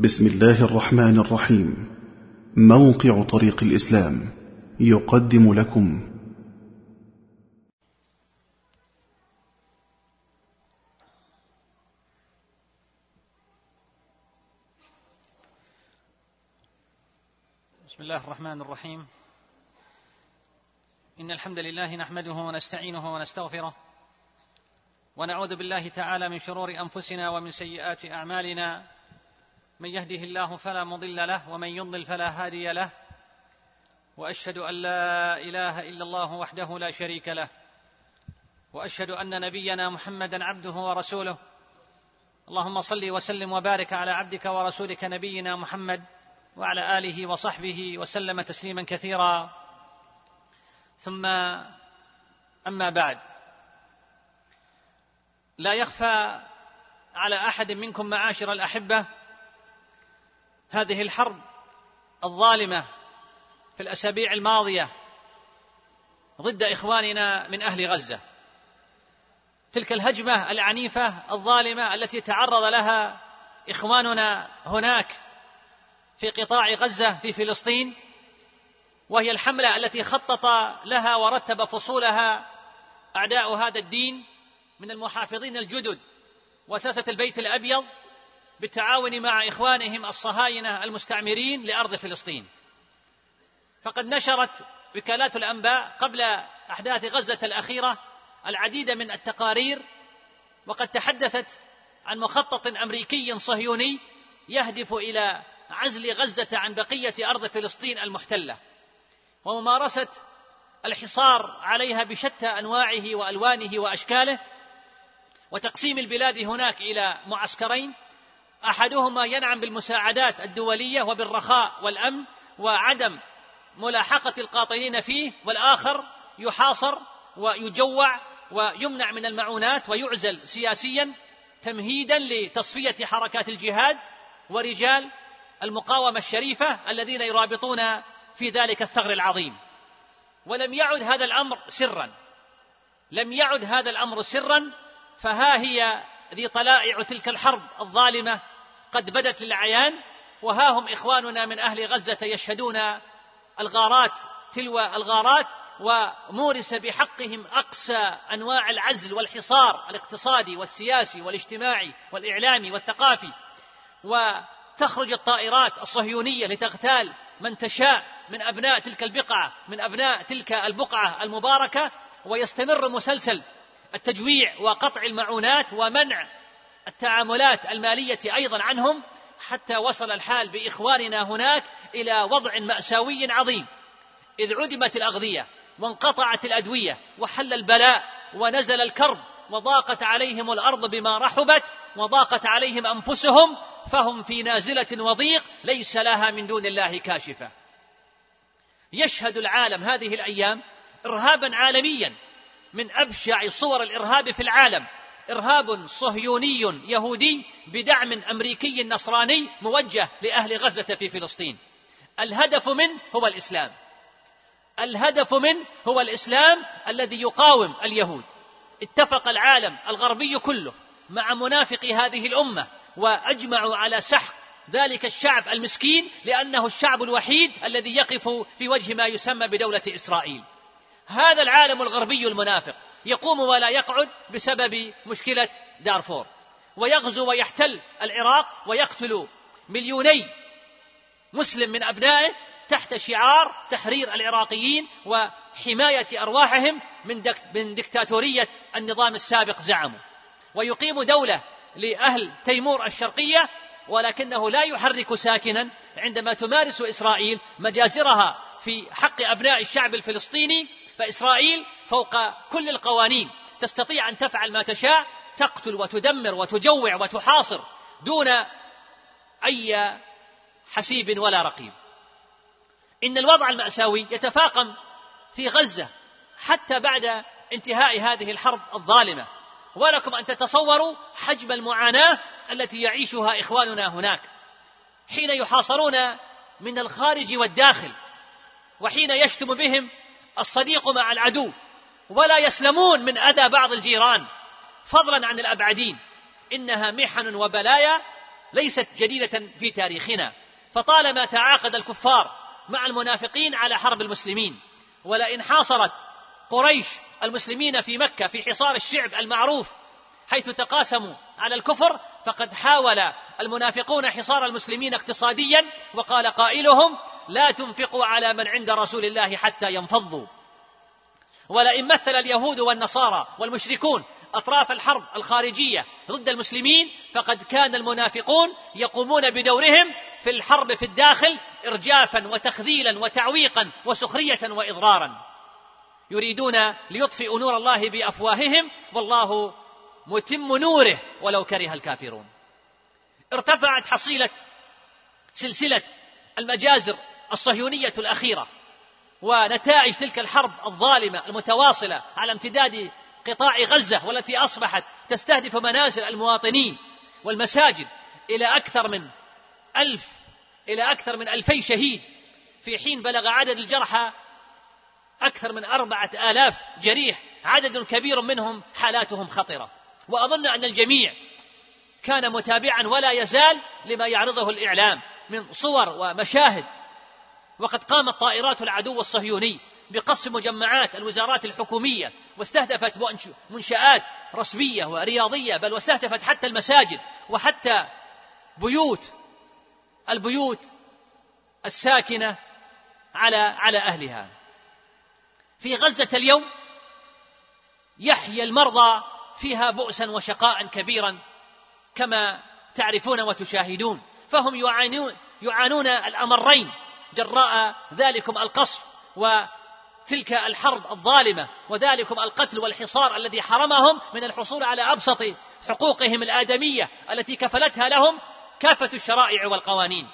بسم الله الرحمن الرحيم. موقع طريق الإسلام يقدم لكم. بسم الله الرحمن الرحيم. إن الحمد لله نحمده ونستعينه ونستغفره ونعوذ بالله تعالى من شرور أنفسنا ومن سيئات أعمالنا. من يهده الله فلا مضل له ومن يضلل فلا هادي له. وأشهد أن لا إله إلا الله وحده لا شريك له. وأشهد أن نبينا محمدا عبده ورسوله. اللهم صل وسلم وبارك على عبدك ورسولك نبينا محمد وعلى آله وصحبه وسلم تسليما كثيرا. ثم أما بعد. لا يخفى على أحد منكم معاشر الأحبة هذه الحرب الظالمة في الأسابيع الماضية ضد إخواننا من أهل غزة. تلك الهجمة العنيفة الظالمة التي تعرض لها إخواننا هناك في قطاع غزة في فلسطين وهي الحملة التي خطط لها ورتب فصولها أعداء هذا الدين من المحافظين الجدد وساسة البيت الأبيض بالتعاون مع إخوانهم الصهاينة المستعمرين لأرض فلسطين. فقد نشرت وكالات الأنباء قبل أحداث غزة الأخيرة العديد من التقارير وقد تحدثت عن مخطط أمريكي صهيوني يهدف إلى عزل غزة عن بقية أرض فلسطين المحتلة. وممارسه الحصار عليها بشتى أنواعه وألوانه وأشكاله وتقسيم البلاد هناك إلى معسكرين أحدهما ينعم بالمساعدات الدولية وبالرخاء والأمن وعدم ملاحقة القاطنين فيه والآخر يحاصر ويجوع ويمنع من المعونات ويعزل سياسيا تمهيدا لتصفية حركات الجهاد ورجال المقاومة الشريفة الذين يرابطون في ذلك الثغر العظيم. ولم يعد هذا الأمر سرا. لم يعد هذا الأمر سرا فها هي ذي طلائع تلك الحرب الظالمة قد بدت للعيان وها هم إخواننا من أهل غزة يشهدون الغارات تلو الغارات ومورس بحقهم أقسى أنواع العزل والحصار الاقتصادي والسياسي والاجتماعي والإعلامي والثقافي. وتخرج الطائرات الصهيونية لتغتال من تشاء من أبناء تلك البقعة من أبناء تلك البقعة المباركة. ويستمر مسلسل التجويع وقطع المعونات ومنع التعاملات المالية أيضا عنهم حتى وصل الحال بإخواننا هناك إلى وضع مأساوي عظيم. إذ عدمت الأغذية وانقطعت الأدوية وحل البلاء ونزل الكرب وضاقت عليهم الأرض بما رحبت وضاقت عليهم أنفسهم فهم في نازلة وضيق ليس لها من دون الله كاشفة. يشهد العالم هذه الأيام ارهابا عالميا من أبشع صور الإرهاب في العالم. إرهاب صهيوني يهودي بدعم أمريكي نصراني موجه لأهل غزة في فلسطين. الهدف منه هو الإسلام. الهدف منه هو الإسلام الذي يقاوم اليهود. اتفق العالم الغربي كله مع منافق هذه الأمة وأجمعوا على سحق ذلك الشعب المسكين لأنه الشعب الوحيد الذي يقف في وجه ما يسمى بدولة إسرائيل. هذا العالم الغربي المنافق. يقوم ولا يقعد بسبب مشكلة دارفور. ويغزو ويحتل العراق ويقتل مليوني مسلم من أبنائه تحت شعار تحرير العراقيين وحماية أرواحهم من من دكتاتورية النظام السابق زعموا. ويقيم دولة لأهل تيمور الشرقية ولكنه لا يحرك ساكنا عندما تمارس إسرائيل مجازرها في حق أبناء الشعب الفلسطيني فإسرائيل فوق كل القوانين تستطيع أن تفعل ما تشاء تقتل وتدمر وتجوع وتحاصر دون أي حسيب ولا رقيب. إن الوضع المأساوي يتفاقم في غزة حتى بعد انتهاء هذه الحرب الظالمة. ولكم أن تتصوروا حجم المعاناة التي يعيشها إخواننا هناك. حين يحاصرون من الخارج والداخل وحين يشتم بهم الصديق مع العدو ولا يسلمون من أذى بعض الجيران. فضلا عن الأبعدين إنها محن وبلايا ليست جديدة في تاريخنا. فطالما تعاقد الكفار مع المنافقين على حرب المسلمين ولئن حاصرت قريش المسلمين في مكة في حصار الشعب المعروف حيث تقاسموا على الكفر فقد حاول المنافقون حصار المسلمين اقتصاديا وقال قائلهم لا تنفقوا على من عند رسول الله حتى ينفضوا. ولئن مثل اليهود والنصارى والمشركون أطراف الحرب الخارجية ضد المسلمين فقد كان المنافقون يقومون بدورهم في الحرب في الداخل ارجافا وتخذيلا وتعويقا وسخرية واضرارا. يريدون ليطفئوا نور الله بأفواههم والله متم نوره ولو كره الكافرون. ارتفعت حصيلة سلسلة المجازر الصهيونية الأخيرة ونتائج تلك الحرب الظالمة المتواصلة على امتداد قطاع غزة والتي أصبحت تستهدف منازل المواطنين والمساجد إلى أكثر من ألف إلى أكثر من ألفي شهيد. في حين بلغ عدد الجرحى أكثر من أربعة آلاف جريح عدد كبير منهم حالاتهم خطرة. وأظن أن الجميع كان متابعا ولا يزال لما يعرضه الإعلام من صور ومشاهد. وقد قامت طائرات العدو الصهيوني بقصف مجمعات الوزارات الحكومية واستهدفت منشآت رسمية ورياضية بل واستهدفت حتى المساجد وحتى بيوت البيوت الساكنة على على أهلها. في غزة اليوم يحيا المرضى فيها بؤسا وشقاء كبيرا كما تعرفون وتشاهدون. فهم يعانون يعانون الأمرين. جراء ذلكم القصف وتلك الحرب الظالمة وذلكم القتل والحصار الذي حرمهم من الحصول على أبسط حقوقهم الآدمية التي كفلتها لهم كافة الشرائع والقوانين.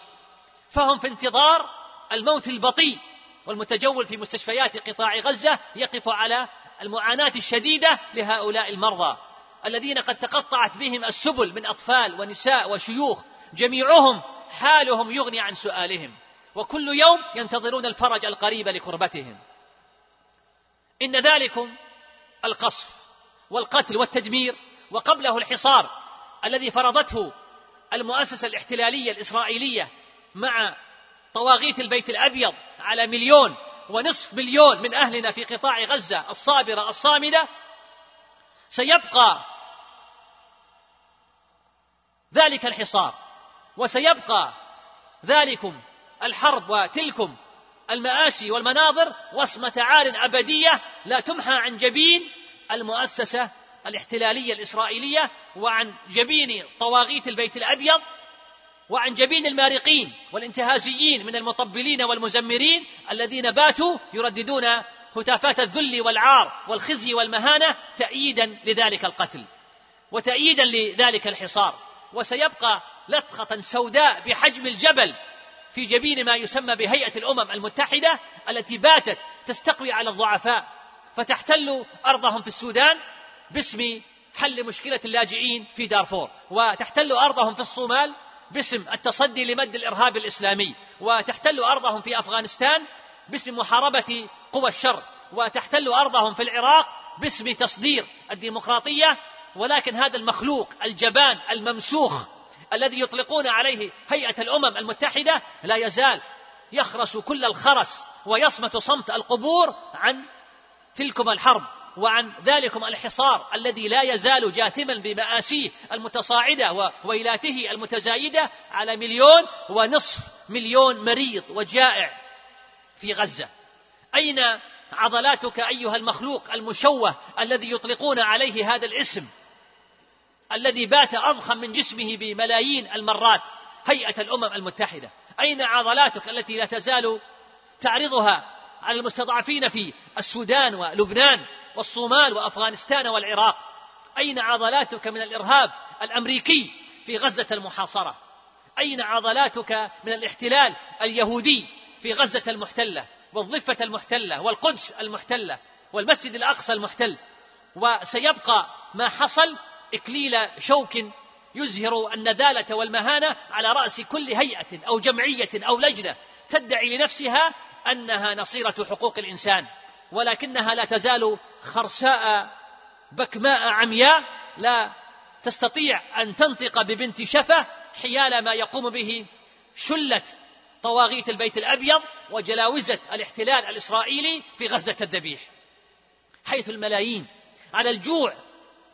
فهم في انتظار الموت البطيء والمتجول في مستشفيات قطاع غزة يقف على المعاناة الشديدة لهؤلاء المرضى الذين قد تقطعت بهم السبل من أطفال ونساء وشيوخ جميعهم حالهم يغني عن سؤالهم وكل يوم ينتظرون الفرج القريب لكربتهم. إن ذلكم القصف والقتل والتدمير وقبله الحصار الذي فرضته المؤسسة الاحتلالية الإسرائيلية مع طواغيت البيت الأبيض على مليون ونصف مليون من أهلنا في قطاع غزة الصابرة الصامدة سيبقى ذلك الحصار وسيبقى ذلكم الحرب وتلكم المآسي والمناظر وصمة عار أبدية لا تمحى عن جبين المؤسسة الاحتلالية الإسرائيلية وعن جبين طواغيت البيت الأبيض وعن جبين المارقين والانتهازيين من المطبلين والمزمرين الذين باتوا يرددون هتافات الذل والعار والخزي والمهانة تأييدا لذلك القتل وتأييدا لذلك الحصار وسيبقى لطخة سوداء بحجم الجبل في جبين ما يسمى بهيئة الأمم المتحدة التي باتت تستقوي على الضعفاء فتحتل أرضهم في السودان باسم حل مشكلة اللاجئين في دارفور وتحتل أرضهم في الصومال باسم التصدي لمد الإرهاب الإسلامي وتحتل أرضهم في أفغانستان باسم محاربة قوى الشر وتحتل أرضهم في العراق باسم تصدير الديمقراطية ولكن هذا المخلوق الجبان الممسوخ الذي يطلقون عليه هيئة الأمم المتحدة لا يزال يخرس كل الخرس ويصمت صمت القبور عن تلكم الحرب. وعن ذلكم الحصار الذي لا يزال جاثما بمآسيه المتصاعدة وويلاته المتزايدة على مليون ونصف مليون مريض وجائع في غزة. أين عضلاتك أيها المخلوق المشوه الذي يطلقون عليه هذا الاسم؟ الذي بات أضخم من جسمه بملايين المرات هيئة الأمم المتحدة. أين عضلاتك التي لا تزال تعرضها على المستضعفين في السودان ولبنان؟ والصومال وأفغانستان والعراق. أين عضلاتك من الإرهاب الأمريكي في غزة المحاصرة؟ أين عضلاتك من الاحتلال اليهودي في غزة المحتلة والضفة المحتلة والقدس المحتلة والمسجد الأقصى المحتل؟ وسيبقى ما حصل؟ إكليل شوك يزهر النذالة والمهانة على رأس كل هيئة أو جمعية أو لجنة تدعي لنفسها أنها نصيرة حقوق الإنسان ولكنها لا تزال خرساء بكماء عمياء لا تستطيع أن تنطق ببنت شفة حيال ما يقوم به شلة طواغيت البيت الأبيض وجلاوزة الاحتلال الإسرائيلي في غزة الذبيح. حيث الملايين على الجوع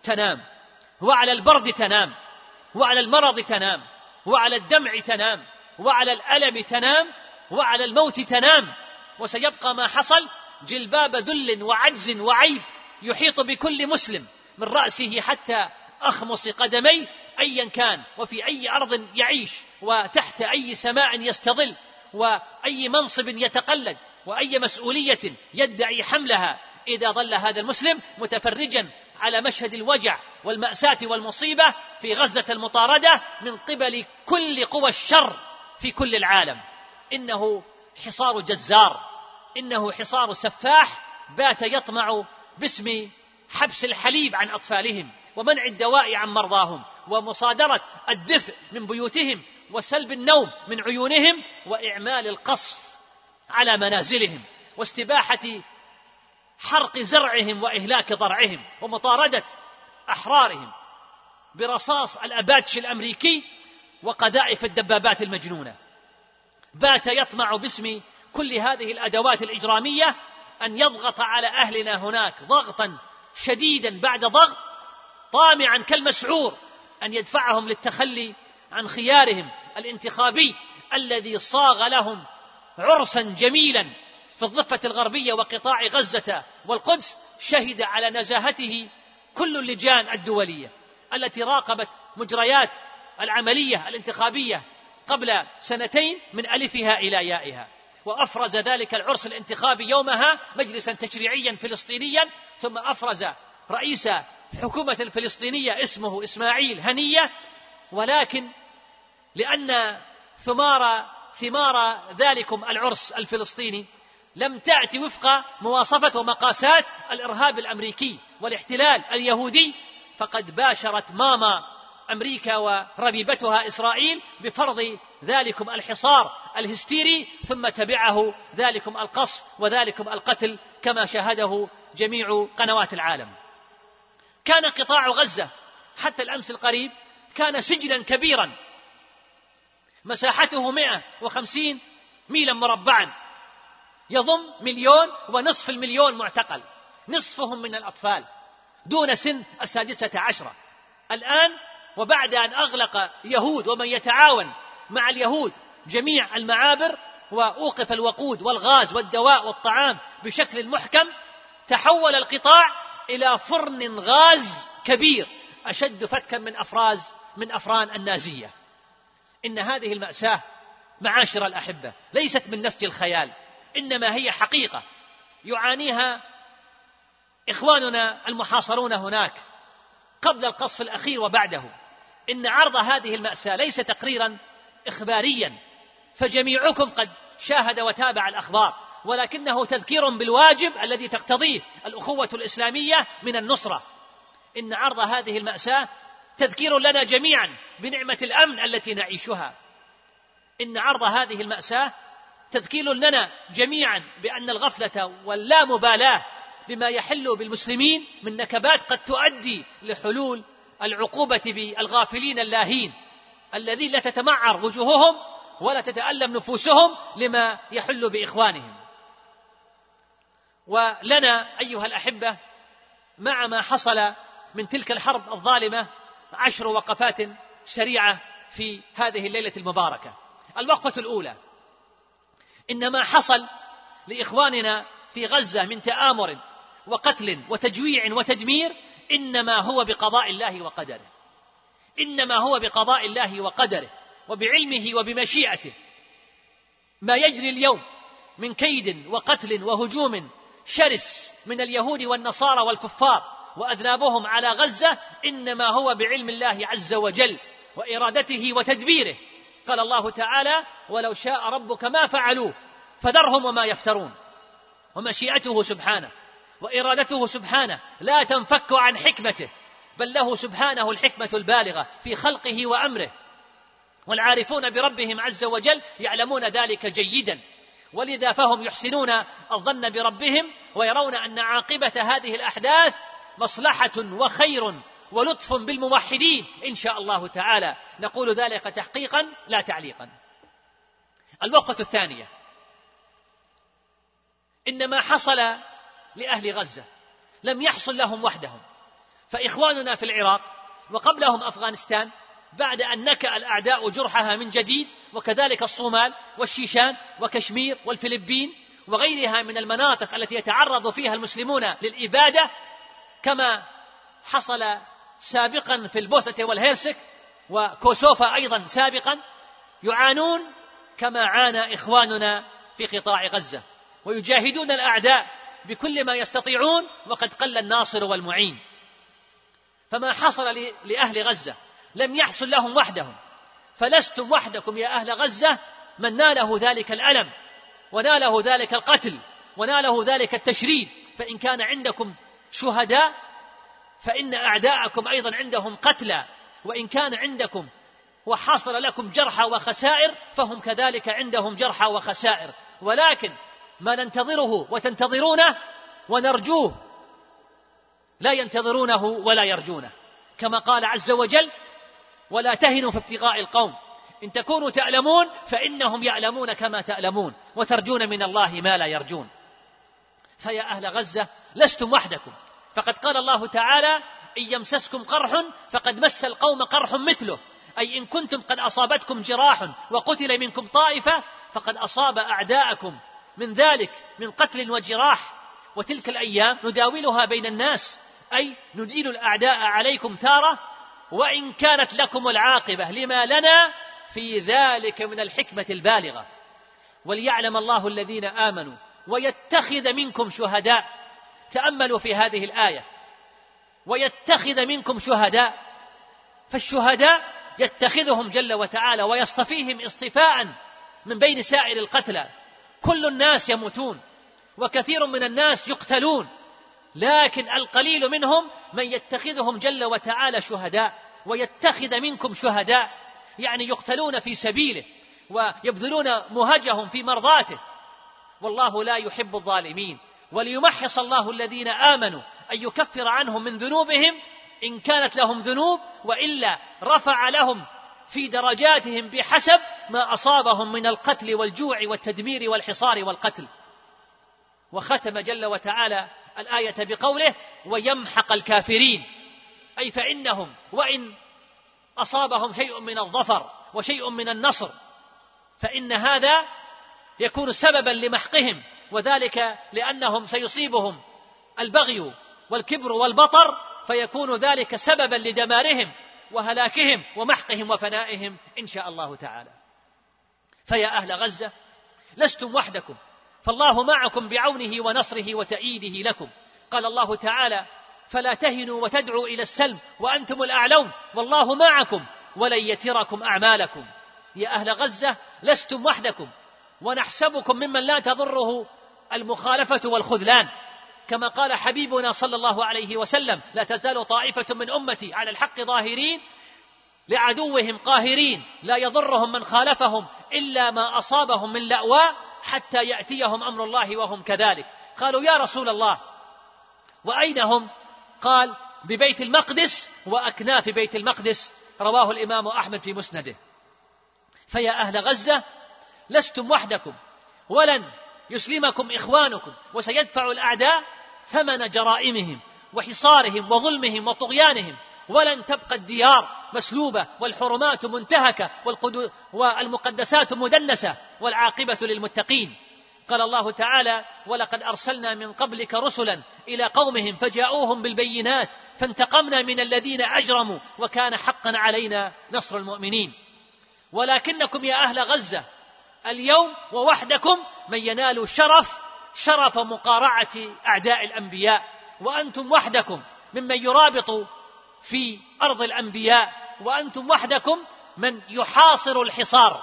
تنام وعلى البرد تنام وعلى المرض تنام وعلى الدمع تنام وعلى الألم تنام وعلى الموت تنام وسيبقى ما حصل جلباب ذل وعجز وعيب يحيط بكل مسلم من رأسه حتى أخمص قدميه أيا كان وفي أي أرض يعيش وتحت أي سماء يستظل وأي منصب يتقلد وأي مسؤولية يدعي حملها. إذا ظل هذا المسلم متفرجا على مشهد الوجع والمأساة والمصيبة في غزة المطاردة من قبل كل قوى الشر في كل العالم. إنه حصار جزار. إنه حصار سفاح بات يطمع باسم حبس الحليب عن أطفالهم ومنع الدواء عن مرضاهم ومصادرة الدفء من بيوتهم وسلب النوم من عيونهم وإعمال القصف على منازلهم واستباحة حرق زرعهم وإهلاك ضرعهم ومطاردة أحرارهم برصاص الأباتش الأمريكي وقذائف الدبابات المجنونة. بات يطمع باسم كل هذه الأدوات الإجرامية أن يضغط على أهلنا هناك ضغطا شديدا بعد ضغط طامعا كالمسعور أن يدفعهم للتخلي عن خيارهم الانتخابي الذي صاغ لهم عرسا جميلا في الضفة الغربية وقطاع غزة والقدس شهد على نزاهته كل اللجان الدولية التي راقبت مجريات العملية الانتخابية قبل سنتين من ألفها إلى يائها. وأفرز ذلك العرس الانتخابي يومها مجلسا تشريعيا فلسطينيا ثم أفرز رئيس حكومة فلسطينية اسمه إسماعيل هنية. ولكن لأن ثمار ثمار ذلكم العرس الفلسطيني لم تأتي وفق مواصفة ومقاسات الإرهاب الأمريكي والاحتلال اليهودي فقد باشرت ماما أمريكا وربيبتها إسرائيل بفرض ذلكم الحصار الهستيري ثم تبعه ذلكم القصف وذلكم القتل كما شاهده جميع قنوات العالم. كان قطاع غزة حتى الأمس القريب كان سجنا كبيرا. مساحته 150 ميلا مربعا. يضم مليون ونصف المليون معتقل. نصفهم من الأطفال دون سن السادسة عشرة. الآن وبعد أن أغلق يهود ومن يتعاون مع اليهود جميع المعابر وأوقف الوقود والغاز والدواء والطعام بشكل محكم تحول القطاع إلى فرن غاز كبير أشد فتكا من أفراز من أفران النازية. إن هذه المأساة معاشر الأحبة ليست من نسج الخيال إنما هي حقيقة. يعانيها إخواننا المحاصرون هناك قبل القصف الأخير وبعده. إن عرض هذه المأساة ليس تقريرا إخباريا فجميعكم قد شاهد وتابع الأخبار ولكنه تذكير بالواجب الذي تقتضيه الأخوة الإسلامية من النصرة. إن عرض هذه المأساة تذكير لنا جميعا بنعمة الأمن التي نعيشها. إن عرض هذه المأساة تذكير لنا جميعا بأن الغفلة واللامبالاة بما يحل بالمسلمين من نكبات قد تؤدي لحلول العقوبة بالغافلين اللاهين الذين لا تتمعر وجوههم ولا تتألم نفوسهم لما يحل بإخوانهم. ولنا أيها الأحبة مع ما حصل من تلك الحرب الظالمة عشر وقفات سريعة في هذه الليلة المباركة. الوقفة الأولى إن ما حصل لإخواننا في غزة من تآمر وقتل وتجويع وتدمير إنما هو بقضاء الله وقدره. إنما هو بقضاء الله وقدره وبعلمه وبمشيئته. ما يجري اليوم من كيد وقتل وهجوم شرس من اليهود والنصارى والكفار وأذنابهم على غزة إنما هو بعلم الله عز وجل وإرادته وتدبيره. قال الله تعالى ولو شاء ربك ما فعلوه فذرهم وما يفترون. ومشيئته سبحانه. وإرادته سبحانه لا تنفك عن حكمته بل له سبحانه الحكمة البالغة في خلقه وأمره. والعارفون بربهم عز وجل يعلمون ذلك جيدا. ولذا فهم يحسنون الظن بربهم ويرون أن عاقبة هذه الأحداث مصلحة وخير ولطف بالموحدين إن شاء الله تعالى. نقول ذلك تحقيقا لا تعليقا. الوقفة الثانية. إن ما حصل لأهل غزة. لم يحصل لهم وحدهم. فإخواننا في العراق وقبلهم أفغانستان بعد أن نكأ الأعداء جرحها من جديد وكذلك الصومال والشيشان وكشمير والفلبين وغيرها من المناطق التي يتعرض فيها المسلمون للإبادة كما حصل سابقا في البوسة والهيرسك وكوسوفا أيضا سابقا يعانون كما عانى إخواننا في قطاع غزة. ويجاهدون الأعداء بكل ما يستطيعون وقد قل الناصر والمعين. فما حصل لأهل غزة لم يحصل لهم وحدهم. فلستم وحدكم يا أهل غزة من ناله ذلك الألم وناله ذلك القتل وناله ذلك التشريد. فإن كان عندكم شهداء فإن أعداءكم أيضا عندهم قتلى. وإن كان عندكم وحصل لكم جرحى وخسائر فهم كذلك عندهم جرحى وخسائر. ولكن ما ننتظره وتنتظرونه ونرجوه. لا ينتظرونه ولا يرجونه. كما قال عز وجل ولا تهنوا في ابتغاء القوم. إن تكونوا تألمون فإنهم يألمون كما تألمون وترجون من الله ما لا يرجون. فيا أهل غزة لستم وحدكم. فقد قال الله تعالى إن يمسسكم قرح فقد مس القوم قرح مثله. أي إن كنتم قد أصابتكم جراح وقتل منكم طائفة فقد أصاب أعداءكم. من ذلك من قتل وجراح وتلك الأيام نداولها بين الناس أي نديل الأعداء عليكم تارة وإن كانت لكم العاقبة لما لنا في ذلك من الحكمة البالغة. وليعلم الله الذين آمنوا ويتخذ منكم شهداء. تأملوا في هذه الآية. ويتخذ منكم شهداء. فالشهداء يتخذهم جل وتعالى ويصطفيهم اصطفاء من بين سائر القتلى. كل الناس يموتون وكثير من الناس يقتلون لكن القليل منهم من يتخذهم جل وتعالى شهداء ويتخذ منكم شهداء يعني يقتلون في سبيله ويبذلون مهجهم في مرضاته. والله لا يحب الظالمين وليمحص الله الذين آمنوا أن يكفر عنهم من ذنوبهم إن كانت لهم ذنوب وإلا رفع لهم في درجاتهم بحسب ما أصابهم من القتل والجوع والتدمير والحصار والقتل. وختم جل وتعالى الآية بقوله ويمحق الكافرين أي فإنهم وإن أصابهم شيء من الظفر وشيء من النصر فإن هذا يكون سببا لمحقهم وذلك لأنهم سيصيبهم البغي والكبر والبطر فيكون ذلك سببا لدمارهم. وهلاكهم ومحقهم وفنائهم إن شاء الله تعالى. فيا أهل غزة لستم وحدكم فالله معكم بعونه ونصره وتأييده لكم. قال الله تعالى فلا تهنوا وتدعوا إلى السلم وأنتم الأعلون والله معكم ولن يتركم أعمالكم. يا أهل غزة لستم وحدكم ونحسبكم ممن لا تضره المخالفة والخذلان. كما قال حبيبنا صلى الله عليه وسلم لا تزال طائفة من أمتي على الحق ظاهرين لعدوهم قاهرين لا يضرهم من خالفهم إلا ما أصابهم من لاواء حتى يأتيهم أمر الله وهم كذلك. قالوا يا رسول الله وأين هم؟ قال ببيت المقدس وأكناف بيت المقدس. رواه الإمام أحمد في مسنده. فيا أهل غزة لستم وحدكم ولن يسلمكم إخوانكم وسيدفع الأعداء ثمن جرائمهم وحصارهم وظلمهم وطغيانهم. ولن تبقى الديار مسلوبة والحرمات منتهكة والمقدسات مدنسة والعاقبة للمتقين. قال الله تعالى ولقد أرسلنا من قبلك رسلا إلى قومهم فجاءوهم بالبينات فانتقمنا من الذين أجرموا وكان حقا علينا نصر المؤمنين. ولكنكم يا أهل غزة اليوم ووحدكم من ينال شرف شرف مقارعة أعداء الأنبياء وأنتم وحدكم ممن يرابط في أرض الأنبياء وأنتم وحدكم من يحاصر الحصار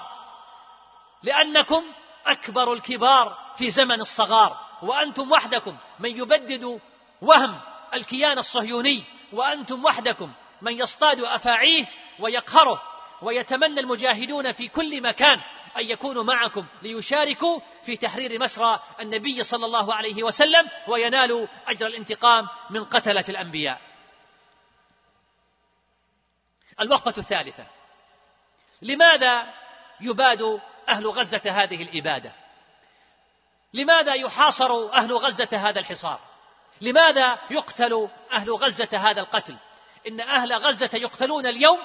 لأنكم أكبر الكبار في زمن الصغار وأنتم وحدكم من يبدد وهم الكيان الصهيوني وأنتم وحدكم من يصطاد أفاعيه ويقهره ويتمنى المجاهدون في كل مكان أن يكونوا معكم ليشاركوا في تحرير مسرى النبي صلى الله عليه وسلم وينالوا أجر الانتقام من قتلة الأنبياء. الوقفة الثالثة. لماذا يباد أهل غزة هذه الإبادة؟ لماذا يحاصر أهل غزة هذا الحصار؟ لماذا يقتل أهل غزة هذا القتل؟ إن أهل غزة يقتلون اليوم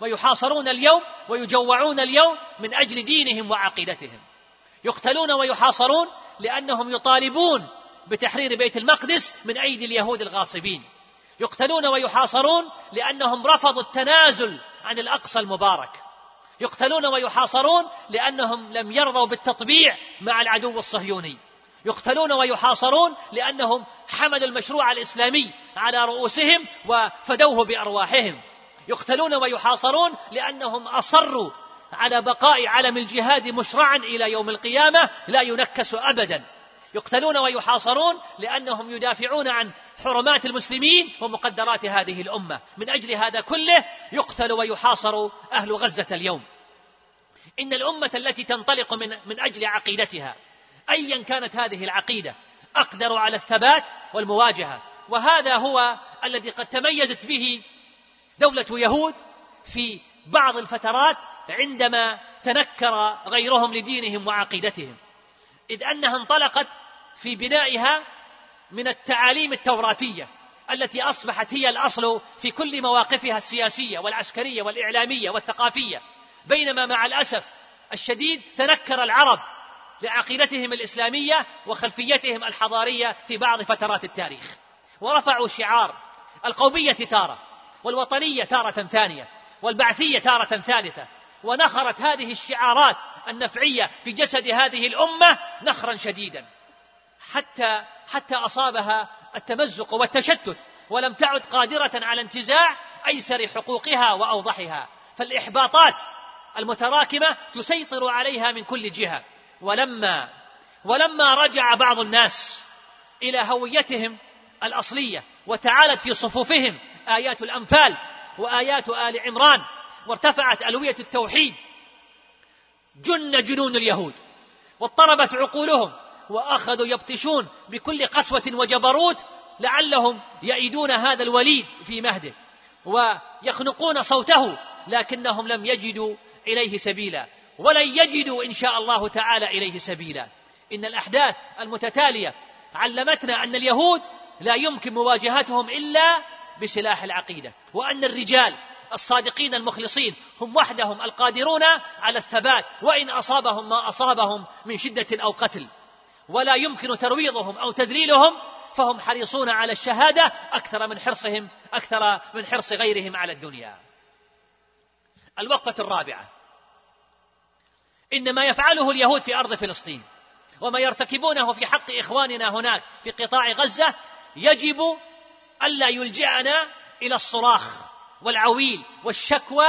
ويحاصرون اليوم ويجوعون اليوم من أجل دينهم وعقيدتهم. يقتلون ويحاصرون لأنهم يطالبون بتحرير بيت المقدس من أيدي اليهود الغاصبين. يقتلون ويحاصرون لأنهم رفضوا التنازل عن الأقصى المبارك. يقتلون ويحاصرون لأنهم لم يرضوا بالتطبيع مع العدو الصهيوني. يقتلون ويحاصرون لأنهم حملوا المشروع الإسلامي على رؤوسهم وفدوه بأرواحهم. يقتلون ويحاصرون لأنهم أصروا على بقاء علم الجهاد مشرعا إلى يوم القيامة لا ينكس أبدا. يقتلون ويحاصرون لأنهم يدافعون عن حرمات المسلمين ومقدرات هذه الأمة. من أجل هذا كله يقتل ويحاصر أهل غزة اليوم. إن الأمة التي تنطلق من, من أجل عقيدتها أيا كانت هذه العقيدة أقدر على الثبات والمواجهة. وهذا هو الذي قد تميزت به دولة يهود في بعض الفترات عندما تنكر غيرهم لدينهم وعقيدتهم. إذ أنها انطلقت في بنائها من التعاليم التوراتية التي أصبحت هي الأصل في كل مواقفها السياسية والعسكرية والإعلامية والثقافية. بينما مع الأسف الشديد تنكر العرب لعقيدتهم الإسلامية وخلفيتهم الحضارية في بعض فترات التاريخ. ورفعوا شعار القومية تارة والوطنية تارة ثانية والبعثية تارة ثالثة. ونخرت هذه الشعارات النفعية في جسد هذه الأمة نخرا شديدا. حتى حتى أصابها التمزق والتشتت ولم تعد قادرة على انتزاع أيسر حقوقها وأوضحها. فالإحباطات المتراكمة تسيطر عليها من كل جهة. ولما ولما رجع بعض الناس إلى هويتهم الأصلية وتعالت في صفوفهم آيات الأنفال وآيات آل عمران وارتفعت ألوية التوحيد. جن جنون اليهود واضطربت عقولهم وأخذوا يبطشون بكل قسوة وجبروت لعلهم يئدون هذا الوليد في مهده ويخنقون صوته لكنهم لم يجدوا إليه سبيلا ولن يجدوا إن شاء الله تعالى إليه سبيلا. إن الأحداث المتتالية علمتنا أن اليهود لا يمكن مواجهتهم إلا بسلاح العقيدة. وأن الرجال الصادقين المخلصين هم وحدهم القادرون على الثبات وإن أصابهم ما أصابهم من شدة أو قتل. ولا يمكن ترويضهم أو تذليلهم فهم حريصون على الشهادة أكثر من حرصهم أكثر من حرص غيرهم على الدنيا. الوقفة الرابعة. إن ما يفعله اليهود في أرض فلسطين وما يرتكبونه في حق إخواننا هناك في قطاع غزة يجب ألا يلجأنا إلى الصراخ والعويل والشكوى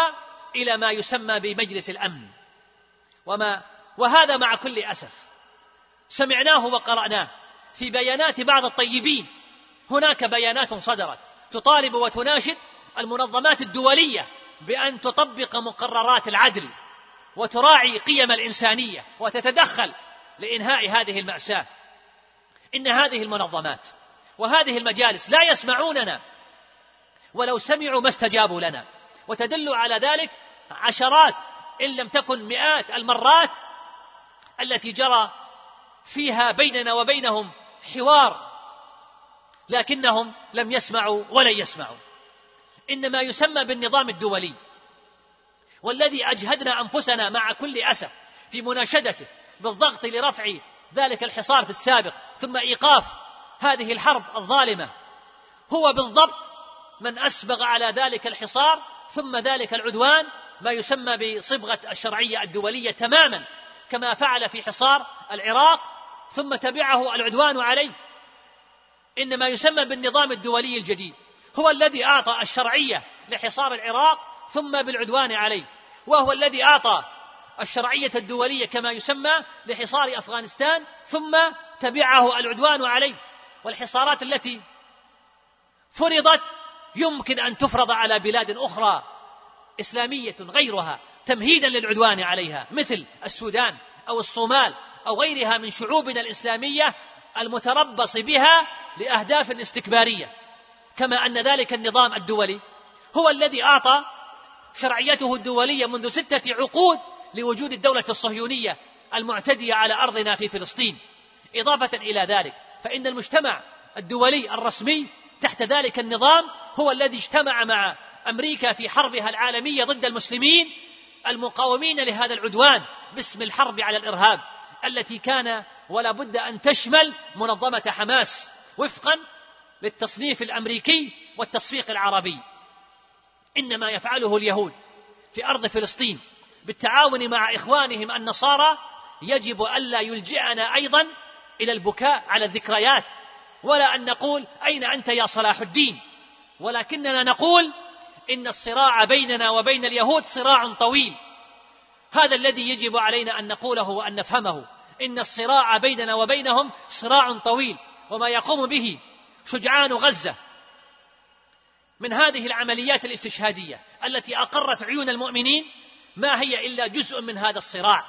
إلى ما يسمى بمجلس الأمن. وما وهذا مع كل أسف. سمعناه وقرأناه في بيانات بعض الطيبين. هناك بيانات صدرت تطالب وتناشد المنظمات الدولية بأن تطبق مقررات العدل وتراعي قيم الإنسانية وتتدخل لإنهاء هذه المأساة. إن هذه المنظمات وهذه المجالس لا يسمعوننا ولو سمعوا ما استجابوا لنا. وتدل على ذلك عشرات إن لم تكن مئات المرات التي جرى فيها بيننا وبينهم حوار لكنهم لم يسمعوا ولن يسمعوا. إنما يسمى بالنظام الدولي والذي أجهدنا أنفسنا مع كل أسف في مناشدته بالضغط لرفع ذلك الحصار في السابق ثم إيقاف هذه الحرب الظالمة. هو بالضبط من أسبغ على ذلك الحصار ثم ذلك العدوان ما يسمى بصبغة الشرعية الدولية تماما كما فعل في حصار العراق ثم تبعه العدوان عليه. إن ما يسمى بالنظام الدولي الجديد. هو الذي أعطى الشرعية لحصار العراق ثم بالعدوان عليه. وهو الذي أعطى الشرعية الدولية كما يسمى لحصار أفغانستان ثم تبعه العدوان عليه. والحصارات التي فرضت يمكن أن تفرض على بلاد أخرى إسلامية غيرها تمهيدا للعدوان عليها مثل السودان أو الصومال أو غيرها من شعوبنا الإسلامية المتربص بها لأهداف استكبارية. كما أن ذلك النظام الدولي هو الذي أعطى شرعيته الدولية منذ ستة عقود لوجود الدولة الصهيونية المعتدية على أرضنا في فلسطين. إضافة إلى ذلك فإن المجتمع الدولي الرسمي تحت ذلك النظام هو الذي اجتمع مع أمريكا في حربها العالمية ضد المسلمين المقاومين لهذا العدوان باسم الحرب على الإرهاب التي كان ولا بد أن تشمل منظمة حماس وفقا للتصنيف الأمريكي والتصفيق العربي. إنما يفعله اليهود في أرض فلسطين بالتعاون مع إخوانهم النصارى يجب ألا يلجئنا أيضا إلى البكاء على الذكريات ولا أن نقول أين أنت يا صلاح الدين؟ ولكننا نقول إن الصراع بيننا وبين اليهود صراع طويل. هذا الذي يجب علينا أن نقوله وأن نفهمه. إن الصراع بيننا وبينهم صراع طويل وما يقوم به شجعان غزة. من هذه العمليات الاستشهادية التي أقرت عيون المؤمنين ما هي إلا جزء من هذا الصراع.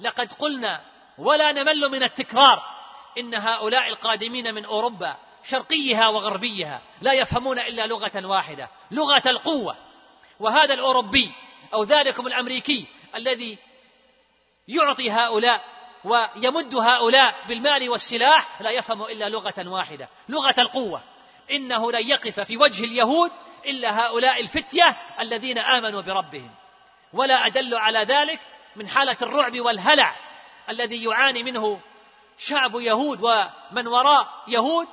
لقد قلنا ولا نمل من التكرار. إن هؤلاء القادمين من أوروبا شرقيها وغربيها لا يفهمون إلا لغة واحدة لغة القوة. وهذا الأوروبي أو ذلكم الأمريكي الذي يعطي هؤلاء ويمد هؤلاء بالمال والسلاح لا يفهم إلا لغة واحدة لغة القوة. إنه لن يقف في وجه اليهود إلا هؤلاء الفتية الذين آمنوا بربهم. ولا أدل على ذلك من حالة الرعب والهلع الذي يعاني منه شعب يهود ومن وراء يهود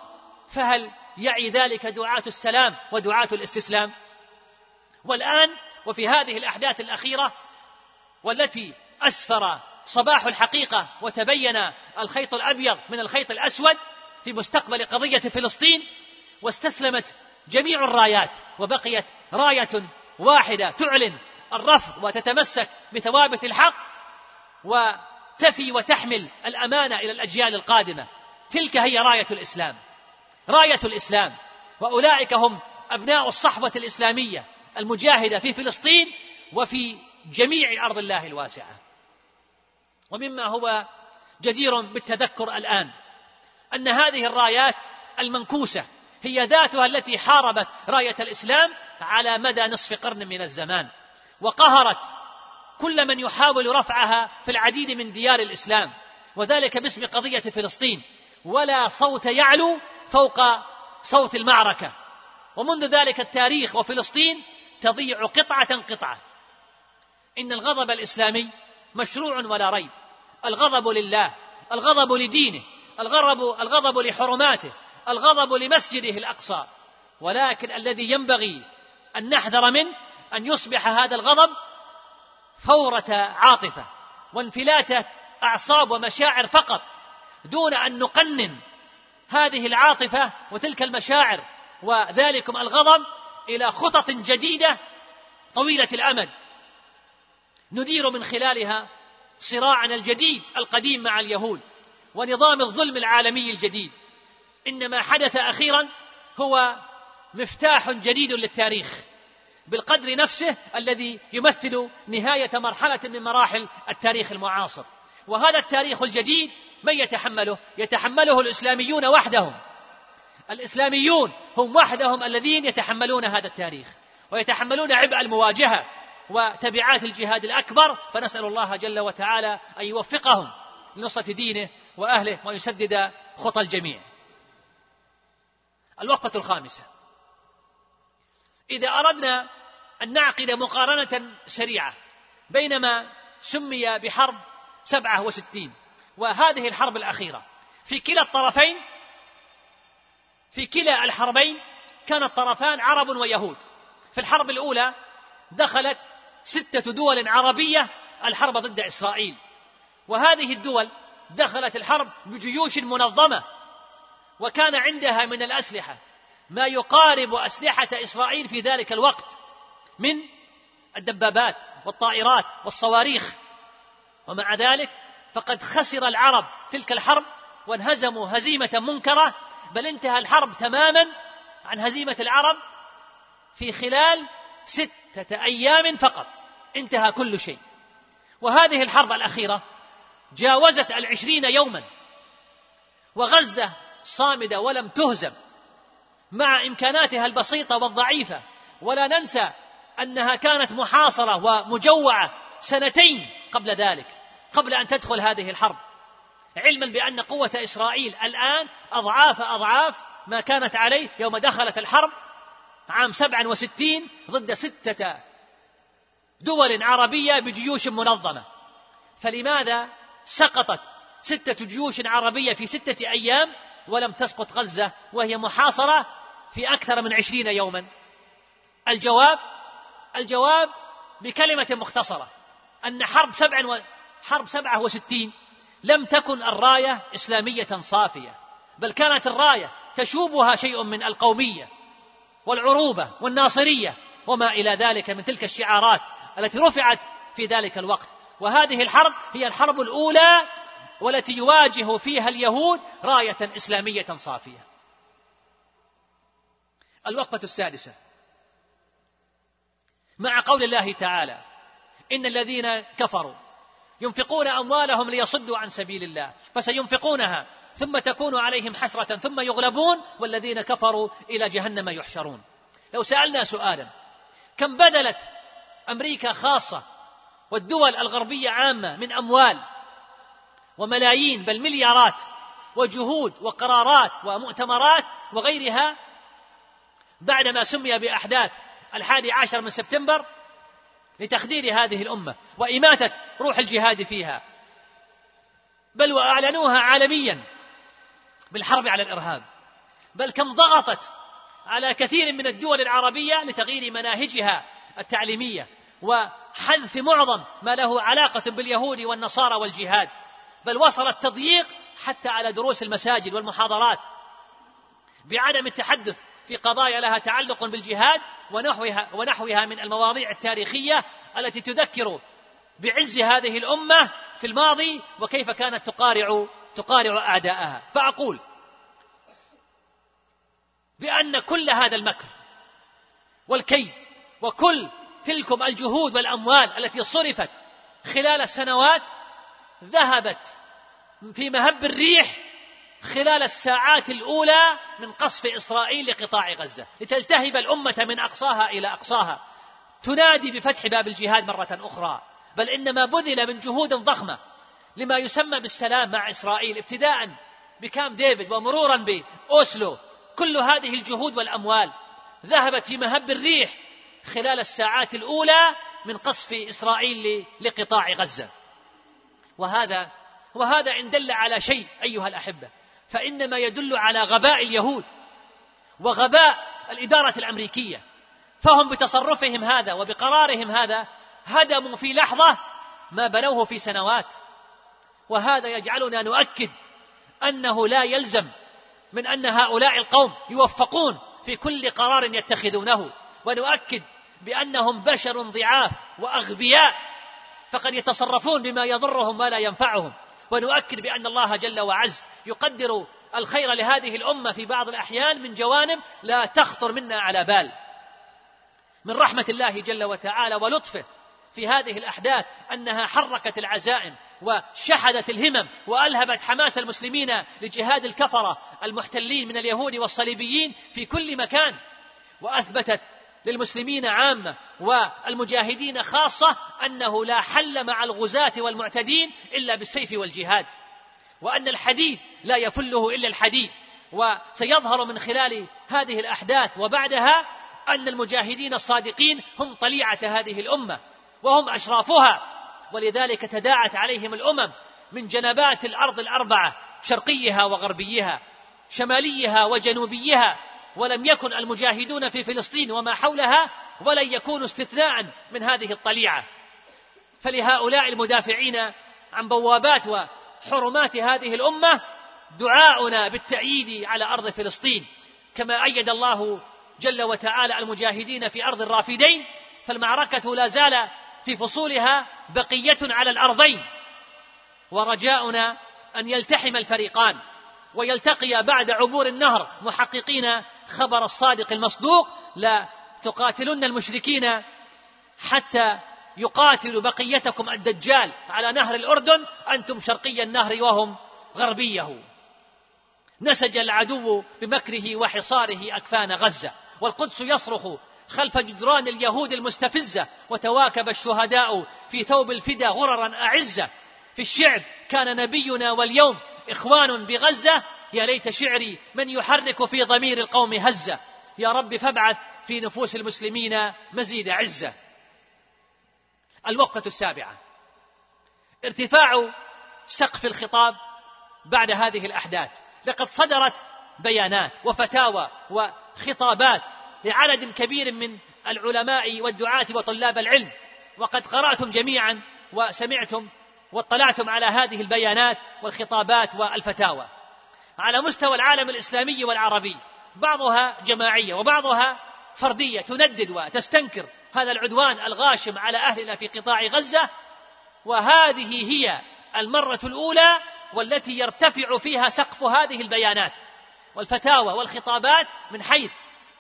فهل يعي ذلك دعاة السلام ودعاة الاستسلام؟ والآن وفي هذه الأحداث الأخيرة والتي أسفر صباح الحقيقة وتبين الخيط الأبيض من الخيط الأسود في مستقبل قضية فلسطين واستسلمت جميع الرايات وبقيت راية واحدة تعلن الرفض وتتمسك بثوابت الحق وتفي وتحمل الأمانة إلى الأجيال القادمة. تلك هي راية الإسلام. راية الإسلام. وأولئك هم أبناء الصحبة الإسلامية المجاهدة في فلسطين وفي جميع أرض الله الواسعة. ومما هو جدير بالتذكر الآن أن هذه الرايات المنكوسة هي ذاتها التي حاربت راية الإسلام على مدى نصف قرن من الزمان وقهرت كل من يحاول رفعها في العديد من ديار الإسلام وذلك باسم قضية فلسطين. ولا صوت يعلو فوق صوت المعركة. ومنذ ذلك التاريخ وفلسطين تضيع قطعة قطعة. إن الغضب الإسلامي مشروع ولا ريب. الغضب لله الغضب لدينه الغضب الغضب لحرماته الغضب لمسجده الأقصى. ولكن الذي ينبغي أن نحذر منه أن يصبح هذا الغضب فورة عاطفة وانفلات أعصاب ومشاعر فقط دون أن نقنن هذه العاطفة وتلك المشاعر وذلكم الغضب إلى خطط جديدة طويلة الأمد. ندير من خلالها صراعنا الجديد القديم مع اليهود ونظام الظلم العالمي الجديد. إن ما حدث أخيرا هو مفتاح جديد للتاريخ. بالقدر نفسه الذي يمثل نهاية مرحلة من مراحل التاريخ المعاصر. وهذا التاريخ الجديد من يتحمله؟ يتحمله الإسلاميون وحدهم. الإسلاميون هم وحدهم الذين يتحملون هذا التاريخ ويتحملون عبء المواجهة وتبعات الجهاد الأكبر. فنسأل الله جل وتعالى أن يوفقهم لنصرة دينه وأهله ويسدد خطى الجميع. الوقفة الخامسة. إذا أردنا أن نعقد مقارنة سريعة بين ما سمي بحرب سبعة وستين وهذه الحرب الأخيرة. في كلا الطرفين في كلا الحربين كان الطرفان عرب ويهود. في الحرب الأولى دخلت ستة دول عربية الحرب ضد إسرائيل. وهذه الدول دخلت الحرب بجيوش منظمة وكان عندها من الأسلحة ما يقارب أسلحة إسرائيل في ذلك الوقت من الدبابات والطائرات والصواريخ. ومع ذلك فقد خسر العرب تلك الحرب وانهزموا هزيمة منكرة بل انتهى الحرب تماما عن هزيمة العرب في خلال ستة أيام فقط. انتهى كل شيء. وهذه الحرب الأخيرة جاوزت العشرين يوما وغزة صامدة ولم تهزم. مع إمكاناتها البسيطة والضعيفة. ولا ننسى أنها كانت محاصرة ومجوعة سنتين قبل ذلك قبل أن تدخل هذه الحرب. علما بأن قوة إسرائيل الآن أضعاف أضعاف ما كانت عليه يوم دخلت الحرب عام سبعا وستين ضد ستة دول عربية بجيوش منظمة. فلماذا سقطت ستة جيوش عربية في ستة أيام ولم تسقط غزة وهي محاصرة في أكثر من عشرين يوما. الجواب الجواب بكلمة مختصرة أن حرب سبع و... حرب سبعة وستين لم تكن الراية إسلامية صافية بل كانت الراية تشوبها شيء من القومية والعروبة والناصرية وما إلى ذلك من تلك الشعارات التي رفعت في ذلك الوقت. وهذه الحرب هي الحرب الأولى والتي يواجه فيها اليهود راية إسلامية صافية. الوقفة السادسة. مع قول الله تعالى إن الذين كفروا ينفقون أموالهم ليصدوا عن سبيل الله فسينفقونها ثم تكون عليهم حسرة ثم يغلبون والذين كفروا إلى جهنم يحشرون. لو سألنا سؤالا كم بذلت أمريكا خاصة والدول الغربية عامة من أموال وملايين بل مليارات وجهود وقرارات ومؤتمرات وغيرها. بعدما سمي بأحداث الحادي عشر من سبتمبر لتخدير هذه الأمة وإماتة روح الجهاد فيها. بل وأعلنوها عالميا بالحرب على الإرهاب. بل كم ضغطت على كثير من الدول العربية لتغيير مناهجها التعليمية وحذف معظم ما له علاقة باليهود والنصارى والجهاد. بل وصل التضييق حتى على دروس المساجد والمحاضرات بعدم التحدث في قضايا لها تعلق بالجهاد ونحوها ونحوها من المواضيع التاريخية التي تذكر بعز هذه الأمة في الماضي وكيف كانت تقارع تقارع أعداءها. فأقول بأن كل هذا المكر والكيد وكل تلكم الجهود والأموال التي صرفت خلال السنوات ذهبت في مهب الريح خلال الساعات الأولى من قصف إسرائيل لقطاع غزة لتلتهب الأمة من أقصاها إلى أقصاها. تنادي بفتح باب الجهاد مرة أخرى بل إنما بذل من جهود ضخمة لما يسمى بالسلام مع إسرائيل ابتداء بكام ديفيد ومرورا بأوسلو. كل هذه الجهود والأموال ذهبت في مهب الريح خلال الساعات الأولى من قصف إسرائيل لقطاع غزة. وهذا وهذا إن دل على شيء أيها الأحبة فإنما يدل على غباء اليهود وغباء الإدارة الأمريكية. فهم بتصرفهم هذا وبقرارهم هذا هدموا في لحظة ما بنوه في سنوات. وهذا يجعلنا نؤكد أنه لا يلزم من أن هؤلاء القوم يوفقون في كل قرار يتخذونه. ونؤكد بأنهم بشر ضعاف وأغبياء فقد يتصرفون بما يضرهم ولا ينفعهم. ونؤكد بأن الله جل وعز يقدر الخير لهذه الأمة في بعض الأحيان من جوانب لا تخطر منا على بال. من رحمة الله جل وتعالى ولطفه في هذه الأحداث أنها حركت العزائم وشحذت الهمم وألهبت حماس المسلمين لجهاد الكفرة المحتلين من اليهود والصليبيين في كل مكان. وأثبتت للمسلمين عامة والمجاهدين خاصة أنه لا حل مع الغزاة والمعتدين إلا بالسيف والجهاد وأن الحديد لا يفله إلا الحديد وسيظهر من خلال هذه الأحداث وبعدها أن المجاهدين الصادقين هم طليعة هذه الأمة وهم أشرافها ولذلك تداعت عليهم الأمم من جنبات الأرض الأربعة شرقيها وغربيها شماليها وجنوبيها ولم يكن المجاهدون في فلسطين وما حولها ولن يكونوا استثناء من هذه الطليعة. فلهؤلاء المدافعين عن بوابات وحرمات هذه الأمة دعاؤنا بالتأييد على أرض فلسطين. كما أيد الله جل وتعالى المجاهدين في أرض الرافدين فالمعركة لا زال في فصولها بقية على الأرضين. ورجاؤنا أن يلتحم الفريقان ويلتقيا بعد عبور النهر محققين خبر الصادق المصدوق لا تقاتلن المشركين حتى يقاتل بقيتكم الدجال على نهر الأردن أنتم شرقي النهر وهم غربيه. نسج العدو بمكره وحصاره أكفان غزة والقدس يصرخ خلف جدران اليهود المستفزة وتواكب الشهداء في ثوب الفدا غررا أعزة. في الشعب كان نبينا واليوم إخوان بغزة يا ليت شعري من يحرك في ضمير القوم هزة. يا رب فابعث في نفوس المسلمين مزيد عزة. الوقفة السابعة. ارتفاع سقف الخطاب بعد هذه الأحداث. لقد صدرت بيانات وفتاوى وخطابات لعدد كبير من العلماء والدعاة وطلاب العلم. وقد قرأتم جميعا وسمعتم واطلعتم على هذه البيانات والخطابات والفتاوى. على مستوى العالم الإسلامي والعربي. بعضها جماعية وبعضها فردية تندد وتستنكر هذا العدوان الغاشم على أهلنا في قطاع غزة. وهذه هي المرة الأولى والتي يرتفع فيها سقف هذه البيانات والفتاوى والخطابات من حيث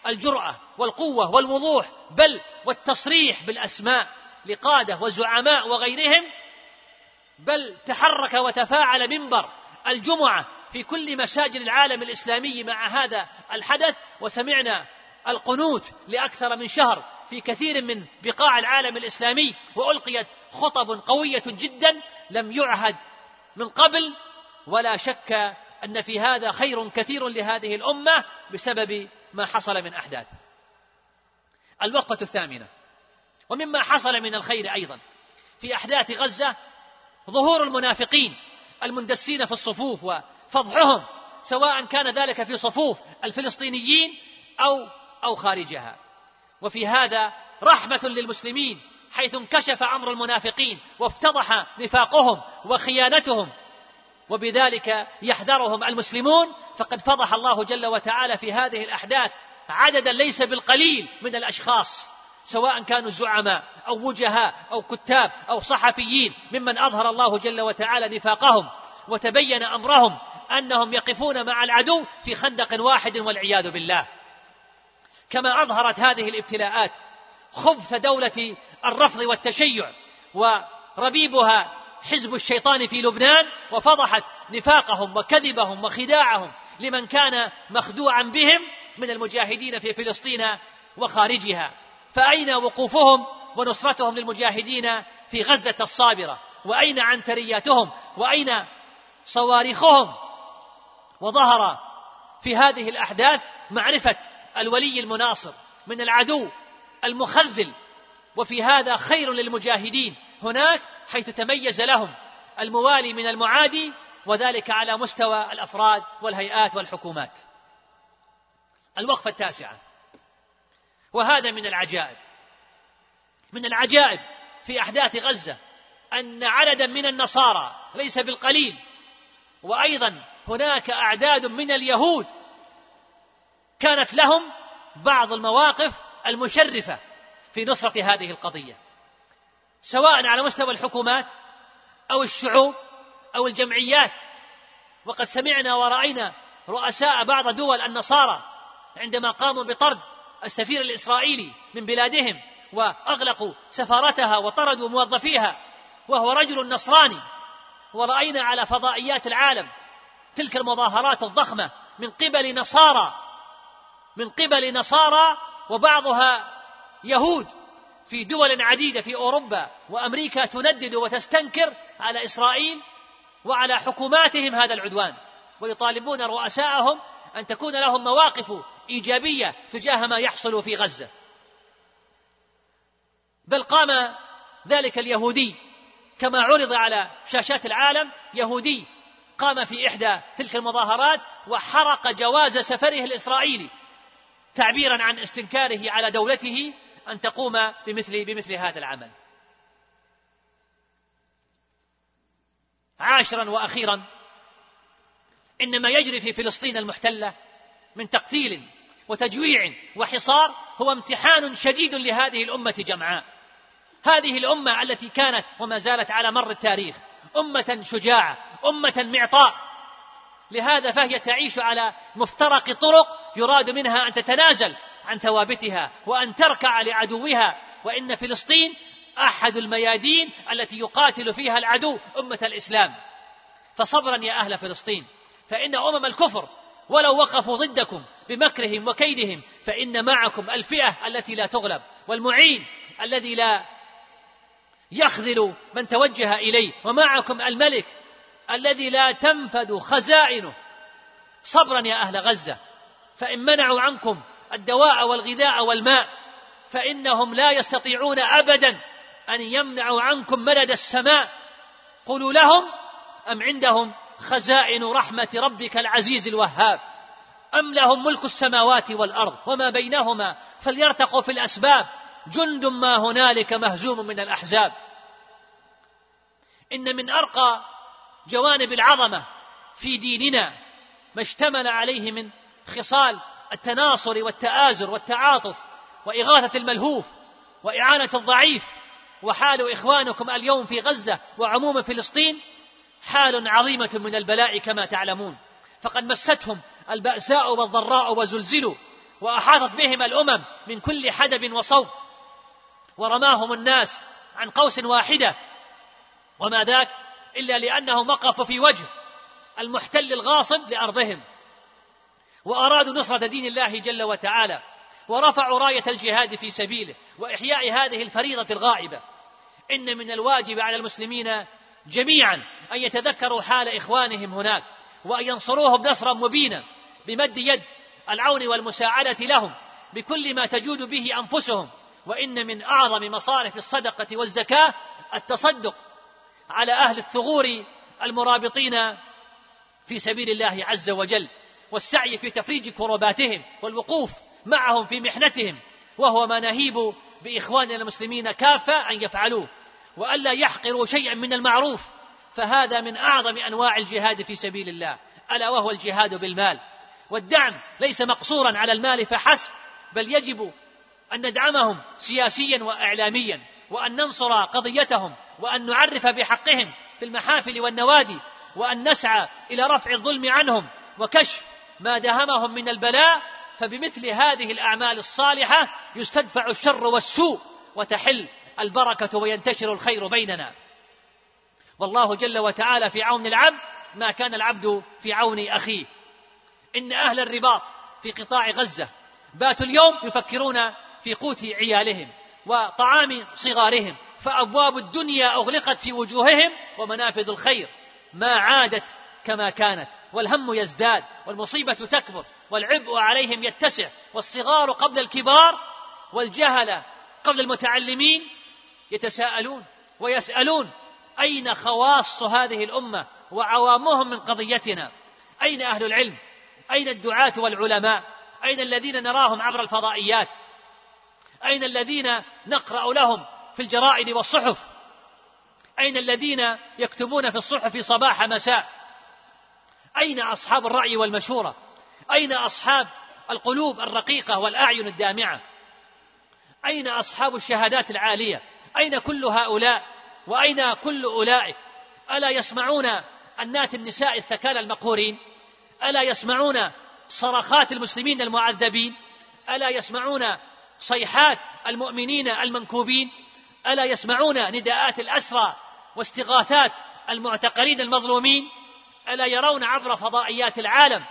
الجرأة والقوة والوضوح بل والتصريح بالأسماء لقادة وزعماء وغيرهم. بل تحرك وتفاعل منبر الجمعة في كل مساجد العالم الإسلامي مع هذا الحدث وسمعنا القنوت لأكثر من شهر في كثير من بقاع العالم الإسلامي وألقيت خطب قوية جدا لم يعهد من قبل ولا شك أن في هذا خير كثير لهذه الأمة بسبب ما حصل من أحداث. الوقفة الثامنة ومما حصل من الخير أيضا في أحداث غزة ظهور المنافقين المندسين في الصفوف وفضحهم سواء كان ذلك في صفوف الفلسطينيين أو أو خارجها. وفي هذا رحمة للمسلمين حيث انكشف أمر المنافقين وافتضح نفاقهم وخيانتهم وبذلك يحذرهم المسلمون. فقد فضح الله جل وتعالى في هذه الأحداث عددا ليس بالقليل من الأشخاص سواء كانوا زعماء أو وجهاء أو كتاب أو صحفيين ممن أظهر الله جل وتعالى نفاقهم وتبين أمرهم أنهم يقفون مع العدو في خندق واحد والعياذ بالله. كما أظهرت هذه الابتلاءات خبث دولة الرفض والتشيع وربيبها حزب الشيطان في لبنان وفضحت نفاقهم وكذبهم وخداعهم لمن كان مخدوعا بهم من المجاهدين في فلسطين وخارجها. فأين وقوفهم ونصرتهم للمجاهدين في غزة الصابرة؟ وأين عنترياتهم؟ وأين صواريخهم؟ وظهر في هذه الأحداث معرفة الولي المناصر من العدو المخذل وفي هذا خير للمجاهدين. هناك حيث تميز لهم الموالي من المعادي وذلك على مستوى الأفراد والهيئات والحكومات. الوقفة التاسعة. وهذا من العجائب. من العجائب في أحداث غزة أن عددا من النصارى ليس بالقليل وأيضا هناك أعداد من اليهود كانت لهم بعض المواقف المشرفة في نصرة هذه القضية سواء على مستوى الحكومات أو الشعوب أو الجمعيات. وقد سمعنا ورأينا رؤساء بعض دول النصارى عندما قاموا بطرد السفير الإسرائيلي من بلادهم وأغلقوا سفارتها وطردوا موظفيها وهو رجل نصراني. ورأينا على فضائيات العالم تلك المظاهرات الضخمة من قبل نصارى من قبل نصارى وبعضها يهود في دول عديدة في أوروبا وأمريكا تندد وتستنكر على إسرائيل وعلى حكوماتهم هذا العدوان ويطالبون رؤساءهم أن تكون لهم مواقف إيجابية تجاه ما يحصل في غزة. بل قام ذلك اليهودي كما عرض على شاشات العالم يهودي قام في إحدى تلك المظاهرات وحرق جواز سفره الإسرائيلي تعبيرا عن استنكاره على دولته أن تقوم بمثل بمثل هذا العمل. عاشرا وأخيرا إن ما يجري في فلسطين المحتلة من تقتيل وتجويع وحصار هو امتحان شديد لهذه الأمة جمعاء. هذه الأمة التي كانت وما زالت على مر التاريخ أمة شجاعة، أمة معطاء، لهذا فهي تعيش على مفترق طرق يراد منها أن تتنازل عن ثوابتها وأن تركع لعدوها. وإن فلسطين أحد الميادين التي يقاتل فيها العدو أمة الإسلام. فصبرا يا أهل فلسطين فإن أمم الكفر ولو وقفوا ضدكم بمكرهم وكيدهم فإن معكم الفئة التي لا تغلب والمعين الذي لا يخذل من توجه إليه ومعكم الملك الذي لا تنفذ خزائنه. صبرا يا أهل غزة فإن منعوا عنكم الدواء والغذاء والماء فإنهم لا يستطيعون أبدا أن يمنعوا عنكم مدد السماء. قولوا لهم أم عندهم خزائن رحمة ربك العزيز الوهاب؟ أم لهم ملك السماوات والأرض؟ وما بينهما؟ فليرتقوا في الأسباب. جند ما هنالك مهزوم من الأحزاب. إن من أرقى جوانب العظمة في ديننا ما اشتمل عليه من خصال التناصر والتآزر والتعاطف وإغاثة الملهوف وإعانة الضعيف. وحال إخوانكم اليوم في غزة وعموم فلسطين حال عظيمة من البلاء كما تعلمون. فقد مستهم البأساء والضراء وزلزلوا وأحاطت بهم الأمم من كل حدب وصوب. ورماهم الناس عن قوس واحدة. وما ذاك إلا لأنهم وقفوا في وجه المحتل الغاصب لأرضهم. وأرادوا نصرة دين الله جل وتعالى ورفعوا راية الجهاد في سبيله وإحياء هذه الفريضة الغائبة. إن من الواجب على المسلمين جميعا أن يتذكروا حال إخوانهم هناك وأن ينصروهم نصرا مبينا بمد يد العون والمساعدة لهم بكل ما تجود به أنفسهم. وإن من أعظم مصارف الصدقة والزكاة التصدق. على أهل الثغور المرابطين في سبيل الله عز وجل والسعي في تفريج كرباتهم والوقوف معهم في محنتهم وهو ما نهيب بإخواننا المسلمين كافة أن يفعلوه وألا يحقروا شيئا من المعروف فهذا من أعظم أنواع الجهاد في سبيل الله ألا وهو الجهاد بالمال والدعم ليس مقصورا على المال فحسب بل يجب أن ندعمهم سياسيا وإعلاميا. وأن ننصر قضيتهم وأن نعرف بحقهم في المحافل والنوادي وأن نسعى إلى رفع الظلم عنهم وكشف ما داهمهم من البلاء فبمثل هذه الأعمال الصالحة يستدفع الشر والسوء وتحل البركة وينتشر الخير بيننا. والله جل وتعالى في عون العبد ما كان العبد في عون أخيه. إن أهل الرباط في قطاع غزة باتوا اليوم يفكرون في قوت عيالهم. وطعام صغارهم فأبواب الدنيا أغلقت في وجوههم ومنافذ الخير. ما عادت كما كانت والهم يزداد والمصيبة تكبر والعبء عليهم يتسع والصغار قبل الكبار والجهل قبل المتعلمين يتساءلون ويسألون أين خواص هذه الأمة وعوامهم من قضيتنا؟ أين أهل العلم؟ أين الدعاة والعلماء؟ أين الذين نراهم عبر الفضائيات؟ أين الذين نقرأ لهم في الجرائد والصحف؟ أين الذين يكتبون في الصحف صباح مساء؟ أين أصحاب الرأي والمشورة؟ أين أصحاب القلوب الرقيقة والأعين الدامعة؟ أين أصحاب الشهادات العالية؟ أين كل هؤلاء؟ وأين كل أولئك؟ ألا يسمعون أنات النساء الثكال المقهورين؟ ألا يسمعون صرخات المسلمين المعذبين؟ ألا يسمعون صيحات المؤمنين المنكوبين ألا يسمعون نداءات الأسرى واستغاثات المعتقلين المظلومين؟ ألا يرون عبر فضائيات العالم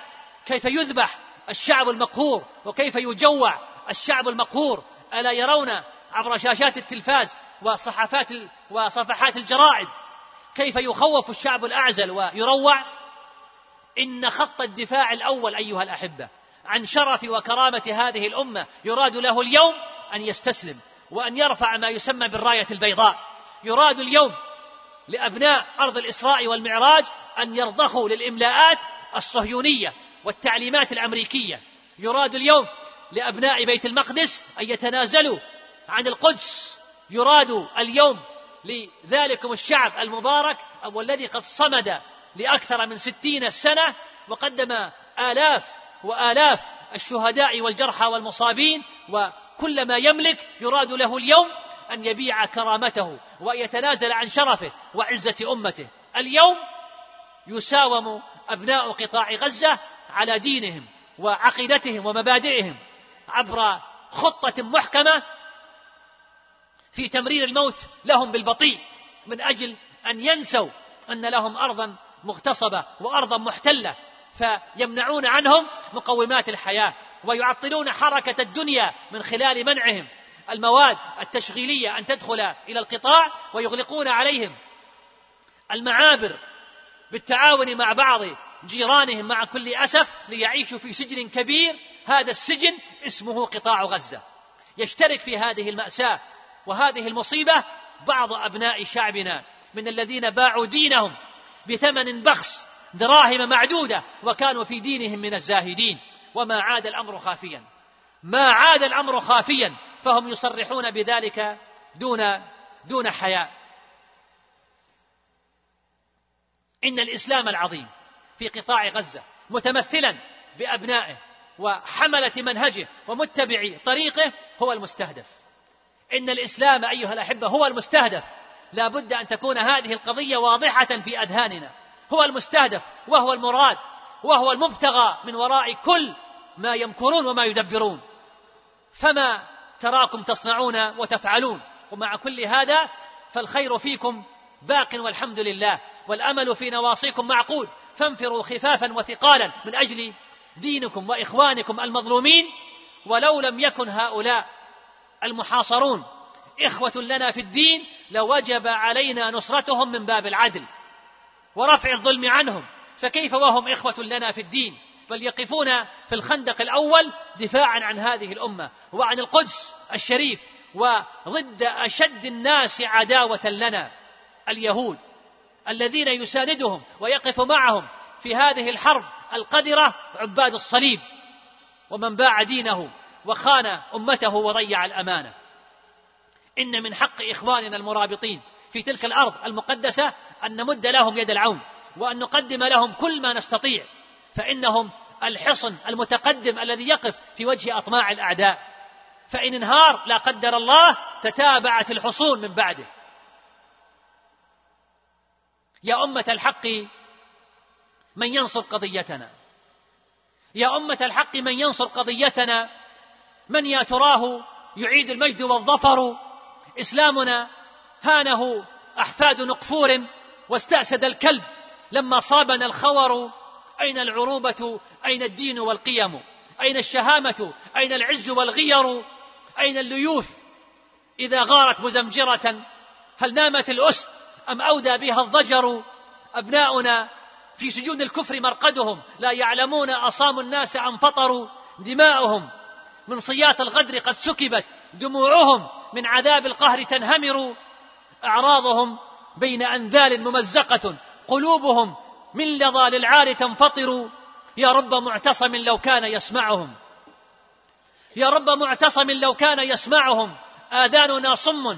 كيف يذبح الشعب المقهور وكيف يجوع الشعب المقهور؟ ألا يرون عبر شاشات التلفاز وصحفات وصفحات الجرائد كيف يخوف الشعب الأعزل ويروع؟ إن خط الدفاع الأول أيها الأحبة عن شرف وكرامة هذه الأمة. يراد له اليوم أن يستسلم وأن يرفع ما يسمى بالراية البيضاء. يراد اليوم لأبناء أرض الإسراء والمعراج أن يرضخوا للإملاءات الصهيونية والتعليمات الأمريكية. يراد اليوم لأبناء بيت المقدس أن يتنازلوا عن القدس. يراد اليوم لذلكم الشعب المبارك أو الذي قد صمد لأكثر من ستين سنة وقدم آلاف وآلاف الشهداء والجرحى والمصابين وكل ما يملك يراد له اليوم أن يبيع كرامته وأن يتنازل عن شرفه وعزة أمته. اليوم يساوم أبناء قطاع غزة على دينهم وعقيدتهم ومبادئهم عبر خطة محكمة في تمرير الموت لهم بالبطيء من أجل أن ينسوا أن لهم أرضا مغتصبة وأرضا محتلة. فيمنعون عنهم مقومات الحياة ويعطلون حركة الدنيا من خلال منعهم. المواد التشغيلية أن تدخل إلى القطاع ويغلقون عليهم. المعابر بالتعاون مع بعض جيرانهم مع كل أسف ليعيشوا في سجن كبير. هذا السجن اسمه قطاع غزة. يشترك في هذه المأساة وهذه المصيبة بعض أبناء شعبنا من الذين باعوا دينهم بثمن بخس دراهم معدودة وكانوا في دينهم من الزاهدين وما عاد الأمر خافيا. ما عاد الأمر خافيا فهم يصرحون بذلك دون دون حياء. إن الإسلام العظيم في قطاع غزة متمثلا بأبنائه وحملة منهجه ومتبعي طريقه هو المستهدف. إن الإسلام أيها الأحبة هو المستهدف. لا بد أن تكون هذه القضية واضحة في أذهاننا. هو المستهدف وهو المراد وهو المبتغى من وراء كل ما يمكرون وما يدبرون. فما تراكم تصنعون وتفعلون؟ ومع كل هذا فالخير فيكم باق والحمد لله والأمل في نواصيكم معقود. فانفروا خفافا وثقالا من أجل دينكم وإخوانكم المظلومين. ولو لم يكن هؤلاء المحاصرون إخوة لنا في الدين لوجب علينا نصرتهم من باب العدل. ورفع الظلم عنهم. فكيف وهم إخوة لنا في الدين؟ بل يقفون في الخندق الأول دفاعا عن هذه الأمة وعن القدس الشريف وضد أشد الناس عداوة لنا اليهود الذين يساندهم ويقف معهم في هذه الحرب القذرة عباد الصليب. ومن باع دينه وخان أمته وضيع الأمانة. إن من حق إخواننا المرابطين في تلك الأرض المقدسة أن نمد لهم يد العون وأن نقدم لهم كل ما نستطيع فإنهم الحصن المتقدم الذي يقف في وجه أطماع الأعداء. فإن انهار لا قدر الله تتابعت الحصون من بعده. يا أمة الحق من ينصر قضيتنا؟ يا أمة الحق من ينصر قضيتنا؟ من يا تراه يعيد المجد والظفر؟ إسلامنا هانه أحفاد نقفور واستأسد الكلب لما صابنا الخور أين العروبة؟ أين الدين والقيم؟ أين الشهامة؟ أين العز والغير؟ أين الليوث؟ إذا غارت مزمجرة هل نامت الأسد؟ أم أودى بها الضجر؟ أبناؤنا في سجون الكفر مرقدهم لا يعلمون أصام الناس أم فطروا دماؤهم من صياط الغدر قد سكبت دموعهم من عذاب القهر تنهمر. أعراضهم بين أنذال ممزقة قلوبهم من لظى للعار تنفطر. يا رب معتصم لو كان يسمعهم. يا رب معتصم لو كان يسمعهم. آذاننا صم.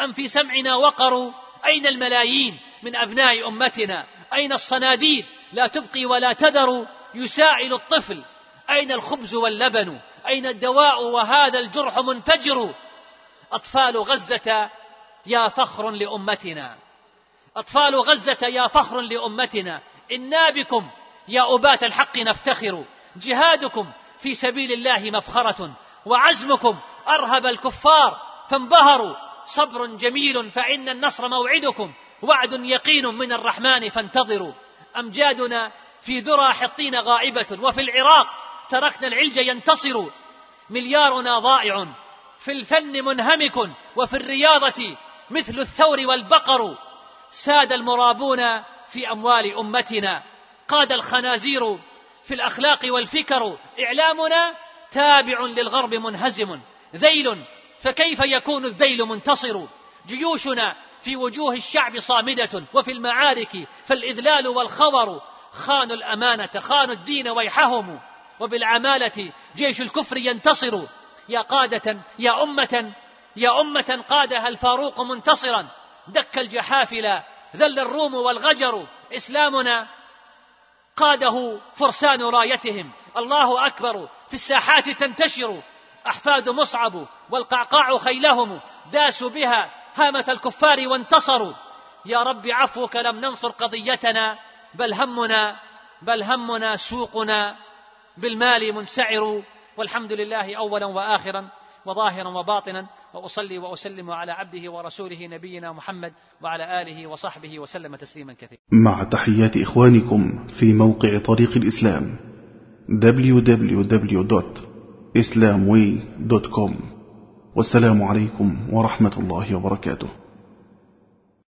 أم في سمعنا وقر. أين الملايين من أبناء أمتنا؟ أين الصناديد؟ لا تبقي ولا تذر. يسائل الطفل. أين الخبز واللبن؟ أين الدواء وهذا الجرح منفجر؟ أطفال غزة يا فخر لأمتنا. أطفال غزة يا فخر لأمتنا إنا بكم يا أبات الحق نفتخر جهادكم في سبيل الله مفخرة وعزمكم أرهب الكفار فانبهروا صبر جميل فإن النصر موعدكم وعد يقين من الرحمن فانتظروا. أمجادنا في ذرى حطين غائبة وفي العراق تركنا العلج ينتصر. مليارنا ضائع في الفن منهمك وفي الرياضة مثل الثور والبقر. ساد المرابون في أموال أمتنا. قاد الخنازير في الأخلاق والفكر. إعلامنا تابع للغرب منهزم. ذيل. فكيف يكون الذيل منتصر؟ جيوشنا في وجوه الشعب صامدة. وفي المعارك فالإذلال والخور خانوا الأمانة خانوا الدين ويحهم. وبالعمالة جيش الكفر ينتصر. يا قادة يا أمة يا أمة قادها الفاروق منتصرا. دك الجحافل ذل الروم والغجر إسلامنا قاده فرسان رايتهم. الله أكبر في الساحات تنتشر. أحفاد مصعب والقعقاع خيلهم. داسوا بها هامة الكفار وانتصروا. يا رب عفوك لم ننصر قضيتنا بل همنا بل همنا سوقنا. بالمال منسعر والحمد لله أولا وآخرا وظاهرا وباطنا. وأصلي وأسلم على عبده ورسوله نبينا محمد وعلى آله وصحبه وسلم تسليما كثيرا. مع تحيات إخوانكم في موقع طريق الإسلام www.islamway.com والسلام عليكم ورحمة الله وبركاته.